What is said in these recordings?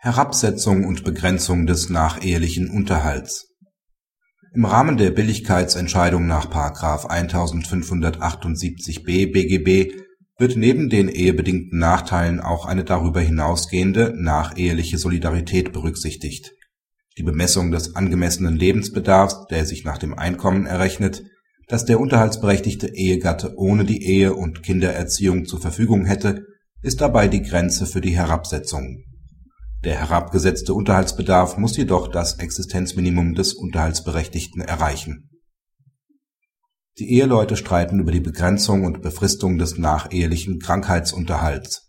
Herabsetzung und Begrenzung des nachehelichen Unterhalts Im Rahmen der Billigkeitsentscheidung nach § 1578b BGB wird neben den ehebedingten Nachteilen auch eine darüber hinausgehende nacheheliche Solidarität berücksichtigt. Die Bemessung des angemessenen Lebensbedarfs, der sich nach dem Einkommen errechnet, das der unterhaltsberechtigte Ehegatte ohne die Ehe und Kindererziehung zur Verfügung hätte, ist dabei die Grenze für die Herabsetzung der herabgesetzte Unterhaltsbedarf muss jedoch das Existenzminimum des Unterhaltsberechtigten erreichen. Die Eheleute streiten über die Begrenzung und Befristung des nachehelichen Krankheitsunterhalts.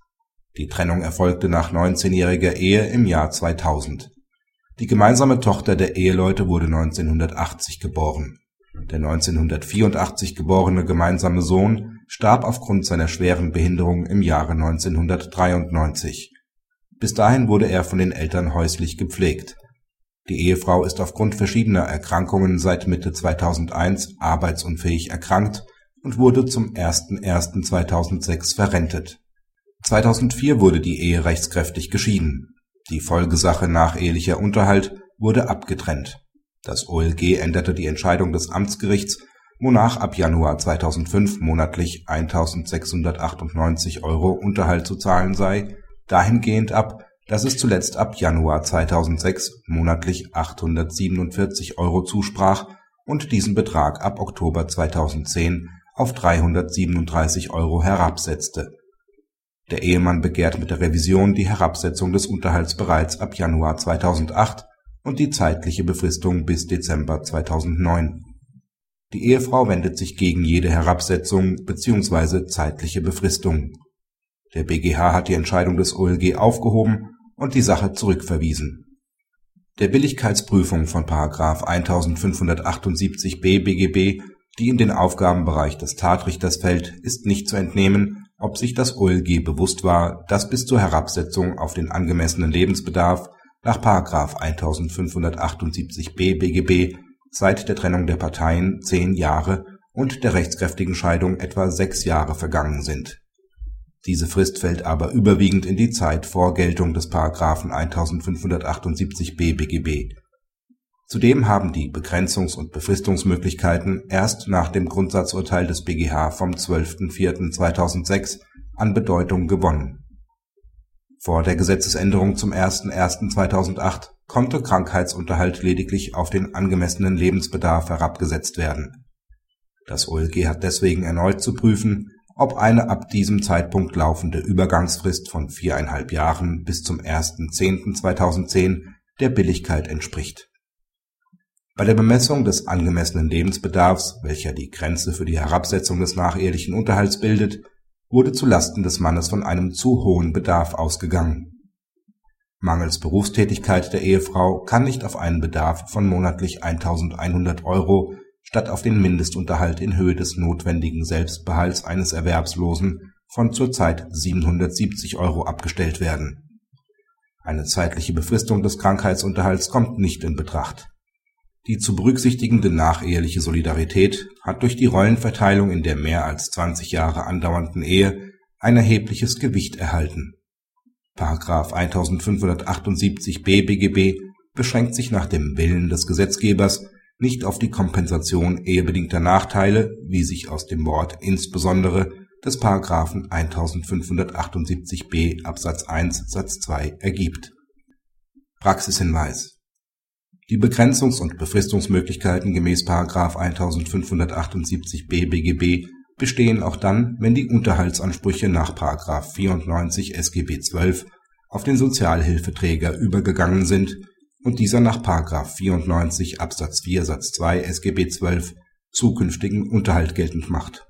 Die Trennung erfolgte nach 19-jähriger Ehe im Jahr 2000. Die gemeinsame Tochter der Eheleute wurde 1980 geboren. Der 1984 geborene gemeinsame Sohn starb aufgrund seiner schweren Behinderung im Jahre 1993 bis dahin wurde er von den Eltern häuslich gepflegt. Die Ehefrau ist aufgrund verschiedener Erkrankungen seit Mitte 2001 arbeitsunfähig erkrankt und wurde zum 01.01.2006 verrentet. 2004 wurde die Ehe rechtskräftig geschieden. Die Folgesache nachehelicher Unterhalt wurde abgetrennt. Das OLG änderte die Entscheidung des Amtsgerichts, wonach ab Januar 2005 monatlich 1.698 Euro Unterhalt zu zahlen sei dahingehend ab, dass es zuletzt ab Januar 2006 monatlich 847 Euro zusprach und diesen Betrag ab Oktober 2010 auf 337 Euro herabsetzte. Der Ehemann begehrt mit der Revision die Herabsetzung des Unterhalts bereits ab Januar 2008 und die zeitliche Befristung bis Dezember 2009. Die Ehefrau wendet sich gegen jede Herabsetzung bzw. zeitliche Befristung der BGH hat die Entscheidung des OLG aufgehoben und die Sache zurückverwiesen. Der Billigkeitsprüfung von § 1578b BGB, die in den Aufgabenbereich des Tatrichters fällt, ist nicht zu entnehmen, ob sich das OLG bewusst war, dass bis zur Herabsetzung auf den angemessenen Lebensbedarf nach § 1578b BGB seit der Trennung der Parteien zehn Jahre und der rechtskräftigen Scheidung etwa sechs Jahre vergangen sind diese Frist fällt aber überwiegend in die Zeit vor Geltung des § 1578b BGB. Zudem haben die Begrenzungs und Befristungsmöglichkeiten erst nach dem Grundsatzurteil des BgH vom 12.04.2006 an Bedeutung gewonnen. Vor der Gesetzesänderung zum 01.01.2008 konnte Krankheitsunterhalt lediglich auf den angemessenen Lebensbedarf herabgesetzt werden. Das OLG hat deswegen erneut zu prüfen ob eine ab diesem Zeitpunkt laufende Übergangsfrist von viereinhalb Jahren bis zum 1.10.2010 der Billigkeit entspricht. Bei der Bemessung des angemessenen Lebensbedarfs, welcher die Grenze für die Herabsetzung des nachehelichen Unterhalts bildet, wurde zu Lasten des Mannes von einem zu hohen Bedarf ausgegangen. Mangels Berufstätigkeit der Ehefrau kann nicht auf einen Bedarf von monatlich 1100 Euro statt auf den Mindestunterhalt in Höhe des notwendigen Selbstbehalts eines Erwerbslosen von zurzeit 770 Euro abgestellt werden. Eine zeitliche Befristung des Krankheitsunterhalts kommt nicht in Betracht. Die zu berücksichtigende nacheheliche Solidarität hat durch die Rollenverteilung in der mehr als 20 Jahre andauernden Ehe ein erhebliches Gewicht erhalten. § 1578b BGB beschränkt sich nach dem Willen des Gesetzgebers nicht auf die Kompensation ehebedingter Nachteile, wie sich aus dem Wort insbesondere des § 1578b Absatz 1 Satz 2 ergibt. Praxishinweis Die Begrenzungs und Befristungsmöglichkeiten gemäß § 1578b BGB bestehen auch dann, wenn die Unterhaltsansprüche nach § 94 SGB XII auf den Sozialhilfeträger übergegangen sind und dieser nach § 94 Absatz 4 Satz 2 SGB XII zukünftigen Unterhalt geltend macht